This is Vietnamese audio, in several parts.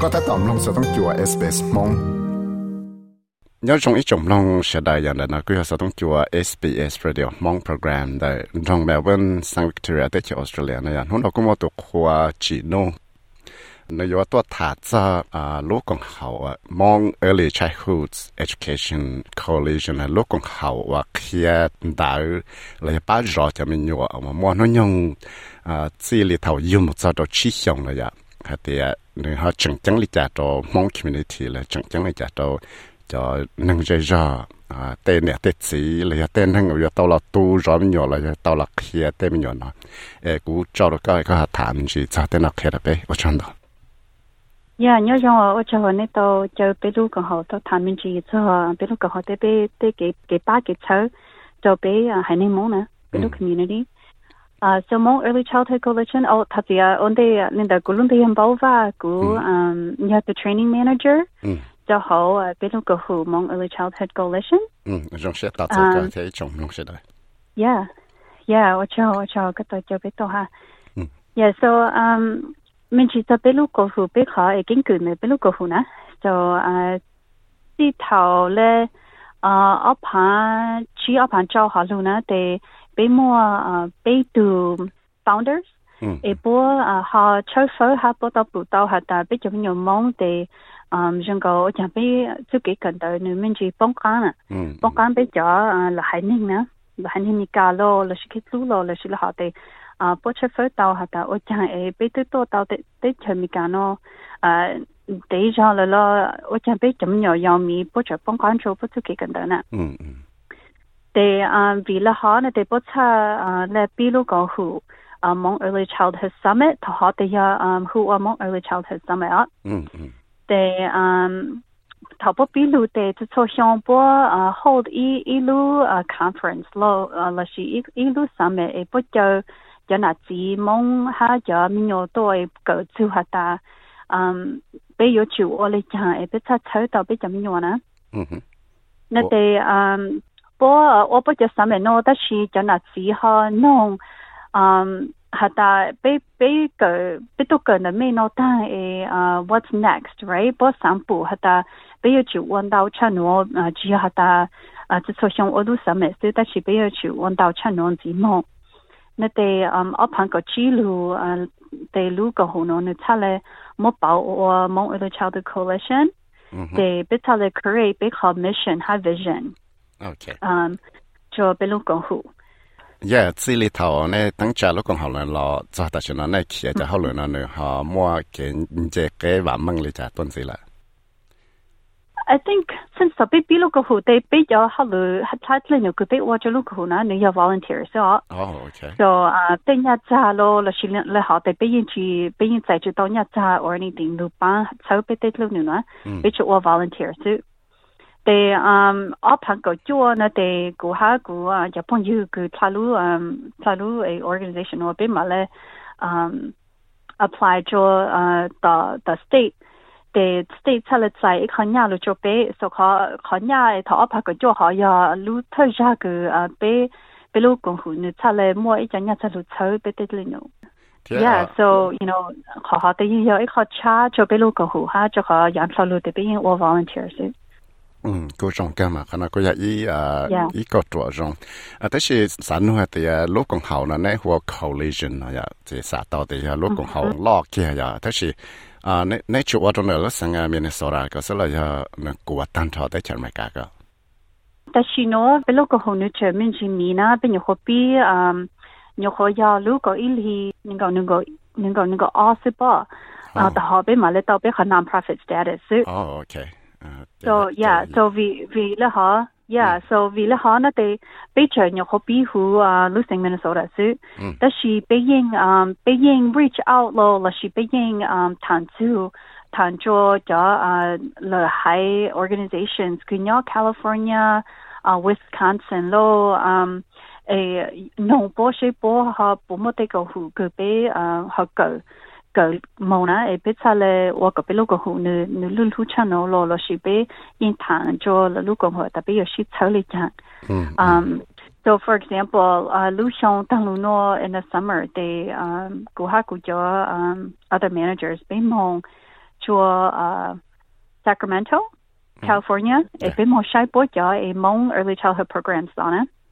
ก็ถ้าตอมลงสต้องจัว SBS มง nhớ trong ít trong long sẽ đại dạng là nó cứ sẽต้องจัว SBS Radio มอง program ได้trong Melbourne St Victoria ได้ที่ Australia นะยันหุ่นเราก็มาตัวขวาจีโน่นายว่าตัวถาจะอ่าลูกของเขาอ่ะมอง early childhood education coalition นะลูกของเขาว่าเคลียร์ดาวเลยป้ารอจะมีอยู่อ่ะ ค่ะแต่เนี่ยเขาจังจังเลยจากตัวมองคิมินิทีเลยจังจังเลยจากตัวจะนึ่งใจจออ่าเต้นเนี่ยเต้นสีเลยเต้นทั้งอยู่ตัวละตู้ร้อนอยู่เลยตัวละเคลียเต้นอยู่เนาะเออกูจอดก็ก็ถามจีจะเต้นละเคลียไปโอ้ชันดอยาเนี่ยยังว่าโอ้ชันนี่ตัวเจอไปดูกับเขาตัวถามจีจะไปดูกับเขาเต้ไปเต้เก็บเก็บป้าเก็บเช้าจะไปให้ในมงนะไปดู community Uh, so mong early childhood coalition o tatia onde ninda gulunde yambova gu um you have the training manager so ho binu go hu mong early childhood coalition. um jong shet ta ta te chong long shet yeah. Yeah o chao o chao ka to jo bito ha yeah so um min chi ta binu go hu be kha e kin ku me binu go hu na so uh ti thao le uh opan chi opan chao ha lu na te bé mua bé từ founders. Ừ. E bo ha ừ. chơi fo ha bo ta bu tao ha ta bé chung nhiều mong để um jeng go chang bé zu ke kan da nu min ji bong kan bong kan bé ja là hai ning na la hai ning cá ka lo la shi ke lu lo la shi la ha de a bo chau fo tao ha ta o chang e bé tu to tao để để chen mi ka nó à để ja là la o chang bé chung nhiều yao mi bo chơi bong kan chu bo zu ke kan da na they um vilahan they put a le pilu go hu among early childhood summit to hot the um who among early childhood summit up mm they um top of pilu day to so shon po hold ilu conference lo la shi ilu summit e put go jana ji mong ha ja minyo to e go to hata um be yo chu ole cha e pe ta ta ta be jam yo na mm na they um 不，我不就上面弄，但是就那只好弄，嗯，还得被被个被都个的没弄，但诶啊，what's next，right？不上步还得被要去问到产诺啊，只要还得啊，这错像我都上面，所以但是被要去问到产诺字幕。那得嗯，我盘个记录啊，得录个好弄，你查嘞，我报我蒙为了 Child Coalition。ừ they biết how they create big hub mission have vision Ok um cho bên lúc hữu yeah chỉ li thầu này tăng trả lúc còn học là lo cho ta cho nó này kia cho học là nó họ mua cái cái cái vạn măng li trả tuần gì là I think since the lúc công hữu they biết cho how thehat lên nhiều cái biết what lúc công hữu na you volunteer so. Oh ok so uh bên nhà cha lo là chỉ là họ they biết những chỉ biết những tại chỗ nhà cha or anything lu ban sau biết tết lúc nữa biết cho volunteer so で、um, 어판 거 주어나 데 고하고 일본 유그 탈루 um 탈루 a organization or be male um apply cho uh, the the state. The state tell it say khanya lu cho be so kha khanya tha apa ko jo ha ya lu tha ja ko be be lu ko hu ni tale mo i janya cha lu chau be te lu no yeah à? so you know kha ha te ya i kha cha cho be lu ko hu ha cho kha yan sa lu te be in all volunteers de bé因我 volunteer 先 ừ cô trong cái mà khana cô ya ý à Yeah. ý có chỗ trong à thế thì sản nữa thì à, lúc còn học là này hoa coalition à ya thì xã tàu thì à, lúc còn học lo kia ya thế thì à này này chỗ ở trong đó là sang à Minnesota cái sẽ là ya nó của tan thọ tới chẳng mấy cả cái 但是呢，别那个后头全面是米呢，别你何必嗯，你何要如果一里那个那个那个那个二十八啊，的好别买了到别和 non-profit status。 oh ok à, So yeah, so vì vì là họ yeah, so vì là họ nó thì bây giờ nhiều họ bị hú à losing Minnesota. Ừ. Đó là bây giờ um giờ reach out lo là là bây giờ um zu tham cho cho à là hai organizations nhau California, uh, Wisconsin lo um a no bo she bo ha bo mo te go hu cứ bé à họ go go mo na e pe cha le wa ko pe lo go hu nu nu lu lu cha no lo lo shi be yin tan jo lo lu go ho ta be yo shi le chang ừ um so for example uh lu shong tang lu no in the summer they um go ha go jo um other managers be mong chùa uh, Sacramento California e be mo shai bo cho e mong early childhood programs on it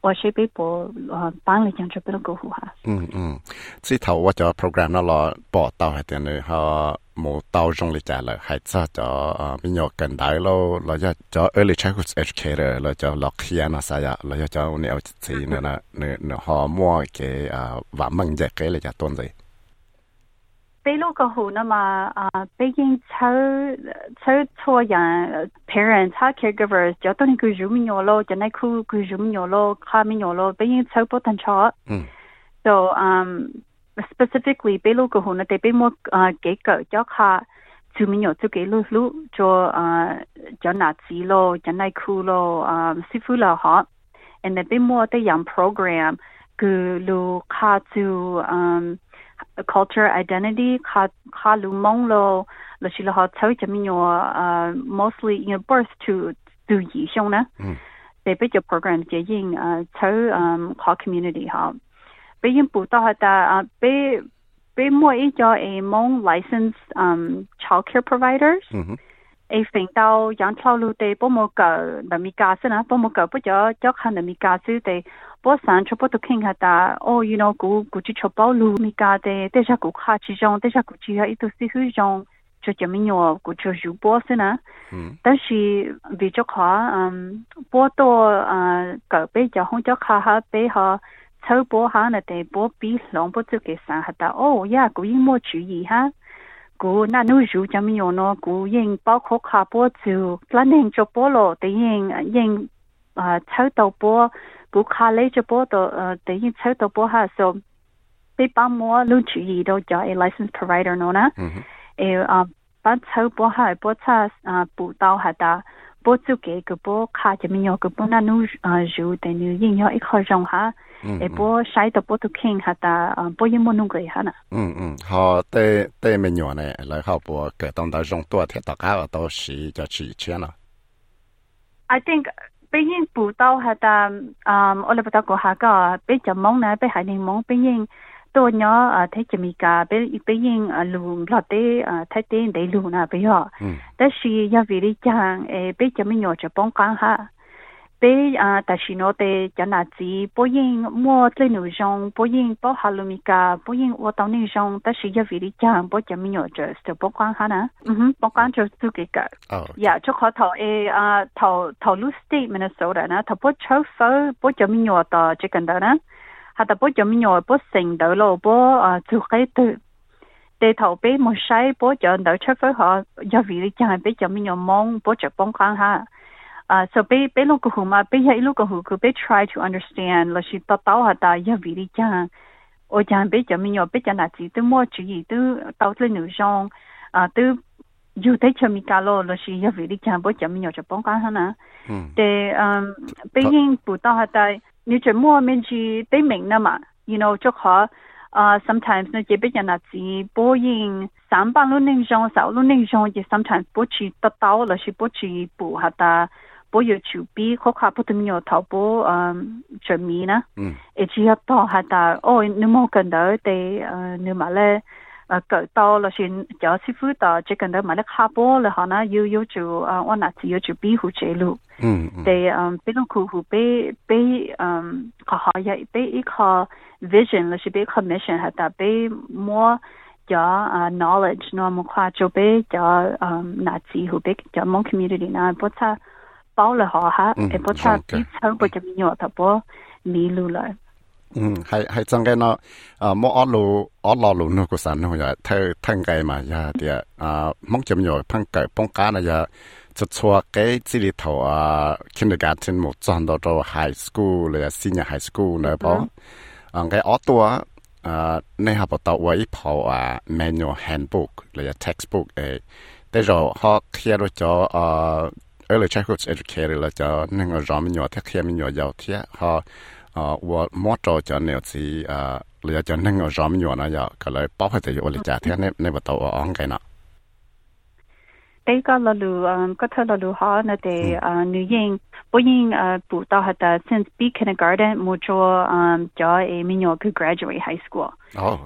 我是被播呃帮你讲这边的过户哈。嗯嗯，之头我就 program 那落报道系点呢？吓冇到中嚟就啦，系即就诶边有近代咯，或者就 early childhood educator，或者落去啊那啥呀，或者就你有自己呢呢呢呢学摸嘅诶话问嘅嘅嚟就多啲。 俾嗰個好啊嘛，啊，畢竟抽抽錯人 parents 哈 caregivers 就當你佢做咩嘢咯，就係佢佢做咩嘢咯，卡咩嘢咯，畢竟抽不等錯。嗯。So um specifically 俾嗰個好呢，哋俾我啊幾個咗下。做咩嘢做幾路路做啊，做哪子咯，就係佢咯，啊，師傅了哈。And 哋俾我哋樣 program 佢路卡做嗯。Culture identity. Ka ka lu mong lo lo shi lo ha chau cha mi uh mostly you know birth to to yi xiong na. They bit your program je yin uh chau um ka community ha. Be yin bu da ha da uh be be mo i jo a mong licensed um child care providers a phình đau yang chao lu de bo mo ga na mi ga se na bo mo ga bo jo jo khan na mi ga su de 波山全部都看下哒。哦，伊那古过去吃部路你家的，底下古卡其中，底下过去下伊都是许用，就叫咩鸟，古就树波是呐。嗯。但是比较卡，嗯，波多啊，隔壁就红椒卡下底下，抽波下那底波比龙波做给山下哒。哦呀，古伊莫注意哈。古那侬住怎么样呢？古用包括卡波子，反正做菠萝，得用用啊抽豆波。不卡 kha 到呃，等于找 bó 哈，所以 te in thao a，license provider no na. Ờ, a, ba thao bó ha, bó thas, a, bó tao ha ta, bó tsu kee ka bó kha te minyo ka buna nui, a, riu te niu yin yo i ka 千了 I think. 毕竟不到下达啊，我哋不到过下个，比就忙呢，比海宁忙，毕竟多鸟啊，睇就咪噶，比毕竟啊路落啲啊睇啲地路呢，比较，但是要为你讲，诶，比就咪鸟就帮讲下。 Bé à ta là gì bố yên mua lên nội dung bố yên bố hà lùm cả bố yên ở tàu nội dung ta chỉ cho vị chẳng bố cho mình nhớ cho sự bố quan ha nè ừ bố quan cho su cái cả dạ cho khó thầu e à thầu thầu lu state Minnesota nè. Thầu bố cho bố cho mình nhớ tờ chỉ cần đó nè. Hà ta cho mình nhớ bố sinh đỡ lo chú cái từ để thầu bé một sai bố cho đỡ cho phở họ cho vị chẳng bé cho mình nhớ mong bố cho bố quan ha Uh, so pe pe lo ko huma pe ya ilo ko hu ku pe try to understand la shi ta hmm. ta ha ta ya vi ri cha o cha pe cha mi yo pe cha na chi tu mo chi yi tu ta le nu jong a tu yu te cha mi ka lo la shi ya vi ri cha bo cha mi yo cha pong ka ha na te um pe yin bu ta ha ta ni cha mo men chi te ming na ma you know cho kha uh sometimes no je pe cha na chi bo yin sam ba lu ning jong sa lu ning jong je sometimes bo chi ta ta la shi bo chi bu ha ta. Boyo to 不怎 ko ka po 备呢？嗯，一直要到还 bo to mi na eji ha to ha ta o ni mo ka nda o te ni male vision 了，是被靠 commission ha 被 moa ja knowledge no mo ka jo be ja na community na but 包了好哈，也不差比超不就没有他不迷路了。嗯，系系真嘅咯，啊，冇我路我落路呢个山呢，又睇听计嘛，又啲啊，冇咁样碰计帮家呢，又就错嘅资料头啊，kindergarten 冇转到到 high school 咧，senior high school 咧，噃，啊，嘅我ตัว啊，你系不到位跑啊，manual handbook 咧，textbook 诶，แต่เราเขาเคลียร์咗啊。 early childhood educator là cho nên người rõ mình nhỏ thiết khi mình nhỏ giàu thiết họ và mót trò cho nếu gì là cho nên người rõ mình nhỏ nó giờ cái lời bảo hết rồi là trả thiết nên nên bắt đầu ông cái nào đây có là lu có thể là lu họ là để nữ yên bố yên bù tao hết là since B kindergarten mua cho cho em nhỏ cứ graduate high school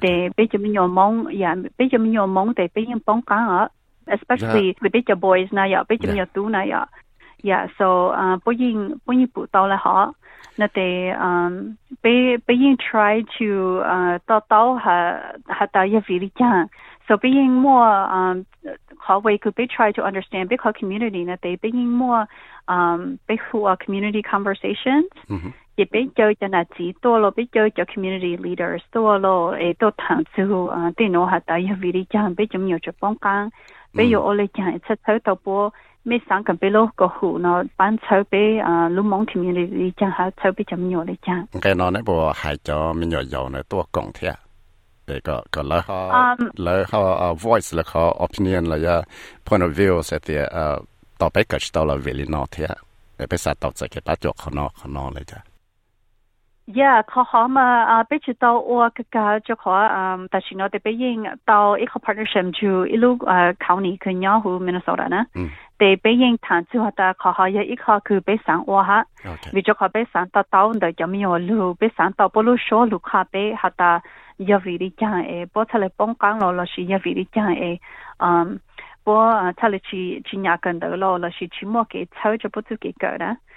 để bây giờ mình nhỏ mong ya bây giờ mình nhỏ mong để bây giờ bóng cán ở especially yeah. 俾只 boys 那呀，俾只咩都那呀。Yeah, so ah, being, being put down, ha. That they, um, be, being try to uh to to ha ha ta ye vi so being more um, how we could be try to understand 俾個 community that they being more 嗯，俾個 community conversations。也比較就那幾多咯，比較就 community leaders 多咯，誒都談之後啊，對我下到一位里講，俾咁樣就幫講。ole cha e cha to bo ไม่สังกันไปโลกก็หูเนาะบ้านเช่าไปอ่าลุมมองที่มีเลยจังหาเช่าไปจำอยู่เลยจังแกนอนในบัวหายจอมีหยอดในตัวกล่องเทียเด็กก็ก็แล้วเขาแล้วเขา voice แล้วเขา opinion แล้วยา point of view เสียเตียเอ่อต่อไปก็จะต่อเราเวลีนอเทียไปสัตว์ต่อจากเก็บปัจจุเขานอเขานอเลยจ้ะ Yeah, ko hama a be chi tao o ka ka jo ko um ta shi no de be ying tao i ko partnership ju ilu county ku nya hu Minnesota na. De be ying tan chu ha ta ko ha ya i ko ku be sang o ha. Vi jo ko be sang ta tao de jam yo lu be sang tao bo lu sho lu kha be ha ta ya vi ri cha e bo chale pong kang lo lo shi ya vi ri cha e um 波他哋去去nhà gần đó lo là chỉ chỉ mua cái cháu cho bố chú cái cỡ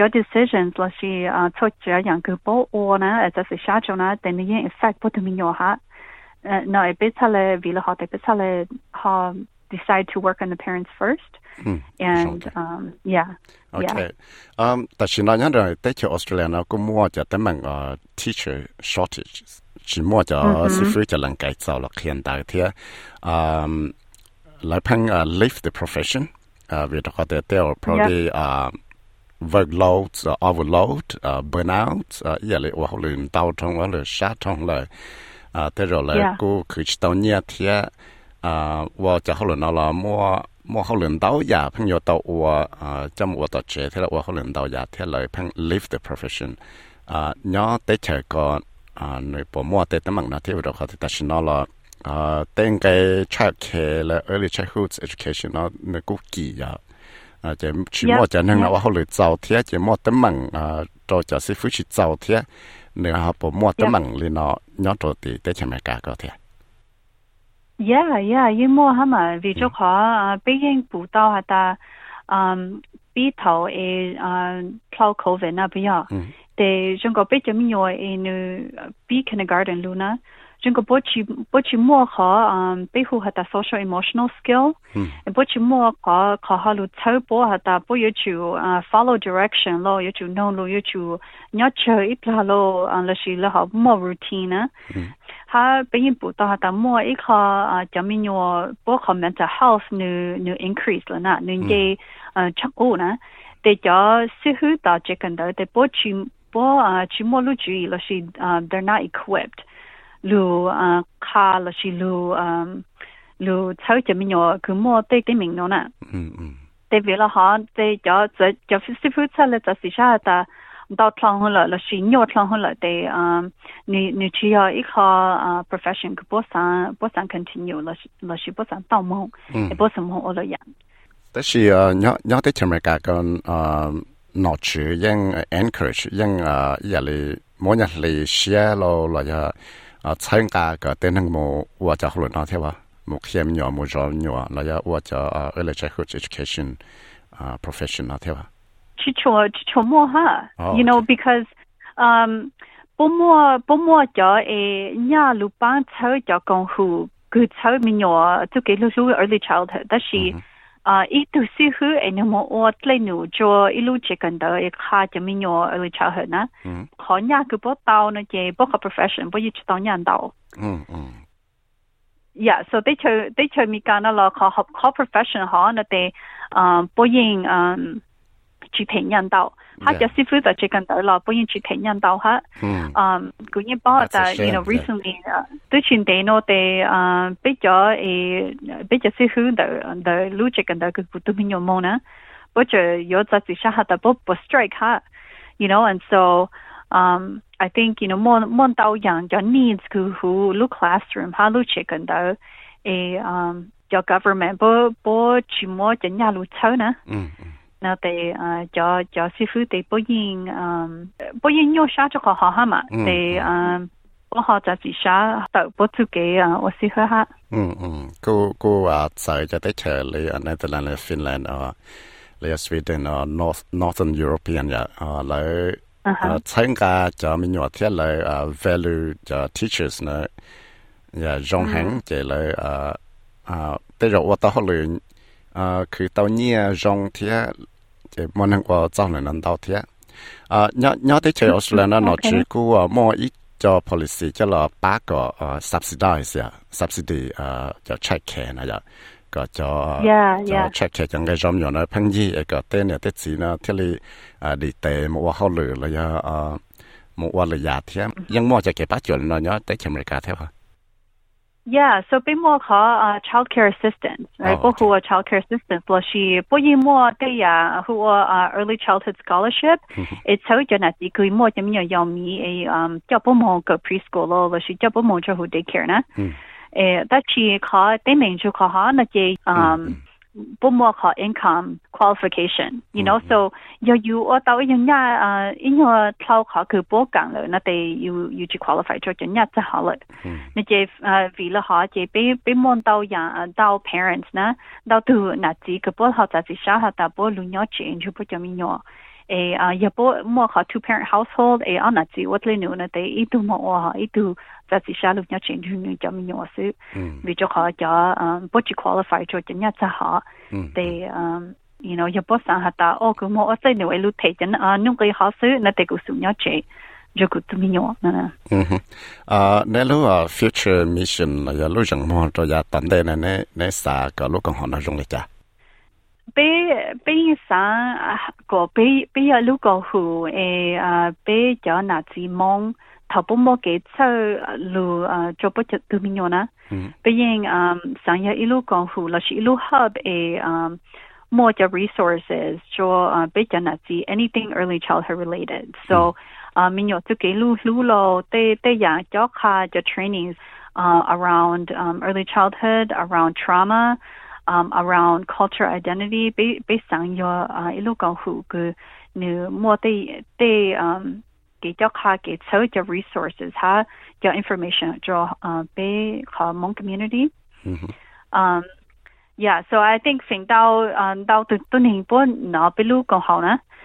cho decisions là chỉ cho chỉ yang cái bố ô na ở在是下周呢等你 effect 不同nhiều ha no e biết là vì là họ để biết là họ decide to work on the parents first mm, and um yeah okay yeah. um ta chỉ nói rằng tại cho Australia nó cũng mua cho tấm bằng uh, teacher shortage chỉ mua cho sư phụ cho lần cải tạo là hiện đại thế um lại phăng uh, leave the profession uh, vì đó có thể tiêu probably uh, workload uh, overload uh, burnout uh, giờ lại vào lượng đau trong vào lượng sát trong lại uh, thế rồi lại cô cứ tàu nhẹ thì uh, vào cho họ lượng nó là mua mua họ lượng đau giả phăng nhiều tàu và uh, trong một tàu chế thế là vào họ lượng đau giả thế lại phăng leave the profession. Uh, nhớ tới chờ còn uh, người bỏ mua tới tấm bằng nó thế rồi có thể ta xin nó là à tên cái child care là early childhood education nó nó cũng kỳ à à chỉ chỉ mua nên là họ lựa giàu thế chỉ mua tấm bằng à cho cho sư phụ chỉ giàu thế nếu họ bỏ mua tấm bằng thì nó nhớ cho thì để cho mẹ cả có thế Yeah, yeah, you mua hả mà vì cho họ bây giờ bù đào hả ta um bị thầu e uh cloud covid na bây giờ để chúng có biết cho mình nhồi e nu kindergarten luna 整 Jinko bochi bochi mo kha um behu ha ta social emotional skill. E bochi mo kha kha ha lu chau bo ha ta bo yu chu uh, follow direction lo yu chu no lo yu chu nya che it la lo an la shi la ha mo routine. Hmm. Ha be yin bu ta ha ta mo i kha uh, ja mi nyo bo kha mental health nu nu increase la na nu hmm. ge chak o na. Te ja si hu ta che kan da te bochi bo chi mo lu chi la shi they're not equipped. 路啊，卡，那是路啊，路条件没有，可莫对对没有呢。嗯嗯。特别是哈，在在在在非洲撒勒，特别是哈，到南方了，那是有南方了，在啊，你你只要一哈啊，profession，可不算不算 continue，那是那是不算倒霉，也不算蒙了眼。但是啊，你你得前面讲讲啊，诺处用 encourage 用啊，夜里某日里写喽那个。啊，参加个等那么我就好了那天哇，目前鸟目少鸟，那要我就啊，early childhood education 啊，profession 那天哇。去做去做么哈？You know because um 不么不么叫诶，伢鲁班操叫功夫，佮操咪鸟，就给了属于 early childhood childhood，但是。Mm -hmm. 啊，一度是去诶，那么我来努做一路接近到一卡就没有呃超很呐，嗯，好呀，个不到呢，就不个 profession 不一直到年到，嗯嗯， yeah so they cho they cho mi kana la kha hop kha profession ha na te um bo yin um 去培养到，他就是负责这个的了，不用去培养到哈。嗯，嗯，古年包的，you know recently 啊，对全地诺的啊比较诶比较是好的的路这个的个不都没有么呢？或者有在底下哈的不不 strike 哈，you know and so um I think you know more more 到样有 needs 佢好 look classroom 哈 我哋啊，做做师傅哋，不如啊，不如约少几个学校嘛。我学就自少，都不自己啊，我师傅下。嗯嗯，佢佢话在只地球里啊，你可能嚟 Finland 啊，嚟 Sweden 啊，North Northern European 啊，嚟参加就咪有啲嚟啊，value 就 teachers 呢，啊，jong 行就嚟啊啊，都有好多零。à cứ tàu nhia rong à, thế chỉ muốn năng qua cho nên nó tàu thế à nhớ nhớ tới chơi Australia nó chỉ cú à, mua ít cho policy cho là ba có à, subsidize à subsidy à cho check care này à có cho cho check care những cái giống như là phong gì cái tên này tên gì nó thế là à đi tệ mua hao lửa là à mua là giá thế ừ. nhưng mua cho cái bát chuẩn nó nhớ tới America thế hả Yeah, so 被莫和啊 childcare assistants，哎，不和 oh, childcare assistants 咯，是不以莫对呀，和啊 early childhood scholarship，诶，稍微就那是可以莫怎么样要米诶，嗯，叫不莫个 mm-hmm. preschool 咯，或是叫不莫就和 daycare mm. um mm-hmm. 唔好考 income qualification，你 know，所以有有我到依家啊，呢个条考佢唔够咯，嗱，你要要至 qualified 咗先至考咯。嗱，即系啊，如果佢即系俾俾问到样啊，到 parents 嗱，到到嗱自己佢唔好学，自己想学但系唔好亂咁 change，唔好做乜嘢。E a ya bo mo ha two parent household e ana ti wat le nu na te i tu mo ha i tu za si sha lu nya chen ju ni jam nyo su vi jo ha ja um bo chi qualify cho nya cha ha te um you know ya bo sa ha ta o ku mo o sai ne we lu te chen a nu ge ha su na te ku su nya che jo ku tu mi nyo na na a ne lu a future mission ya lu jang mo to ya tan de ne ne sa ka lu kan ho na jong le cha bé bé sáng có bé bé ở lúc có hồ ê à bé cho nà chỉ mong thảo bông mò cái chơi lù à cho bớt chật từ mình nhau nè à sáng giờ ít lúc có hồ là chỉ more resources cho bé cho nà anything early childhood related so à mình nhớ tụi cái lù lù lo tê tê ya cho trainings uh, around um, early childhood around trauma um, around culture identity based on your local who go new more they they um get your car get so your resources ha, your information draw uh be Hmong community. Mm-hmm. Um yeah so I think thing dao um dao tu tu ning bu na bi lu gong na.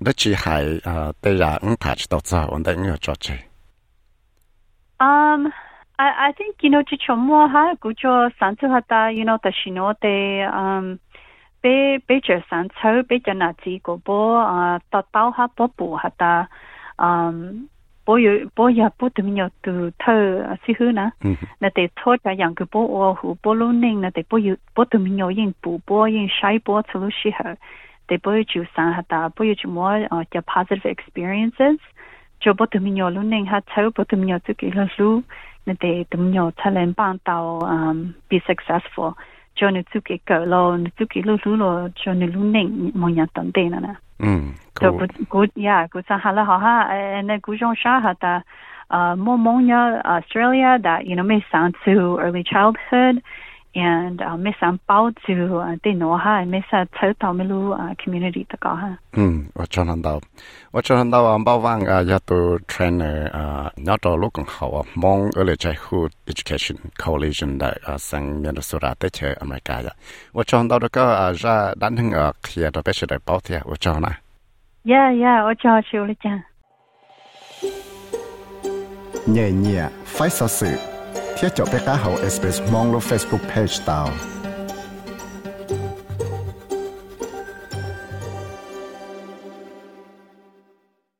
đó chỉ hay à đây là ứng thạch đầu giờ ổn định ở chỗ gì um I I think you know chỉ cho mua ha cú cho sản xuất hạt you know ta xin để um bé bé cho sản xuất bé cho nà chỉ của bố à ta tao ha bố bù hạt um bố yêu bố ya bố tụi mình từ thơ xí hư nè nè để thôi cho yang cái bố ô hủ bố luôn nên nè để bố yêu bố tụi mình yêu yên bù bố yên sai bố từ lúc xí hở they boy chu sang hata boy chu mo ja positive experiences. Cho bo tu minyo lu ning ha chau bo tu minyo tu ki lu lu ne de tu minyo chalen bang tao um be successful. Cho ne tu ki ko lo ne tu ki lu lu lo cho ne lu ning mo nya tan de na na. Mm good good yeah good sa hala ha ha and then gu jong sha hata uh, more Australia that you know may sound to early childhood and uh, me sam pau chu uh, no ha me sa chau tau me lu community ta ka ha hm wa chan han dao wa chan han dao am bao wang uh, ya to trainer uh, not to look on how uh, mong early childhood education coalition da uh, sang minnesota te che america ya wa chan dao da ka uh, ja dan hang uh, khia da pe che da pau thia wa chan na yeah yeah wa chan chu le chan nhẹ nhẹ phải sao sự ที่จะไปก้าเฮา SBS มองลง Facebook Page ตาว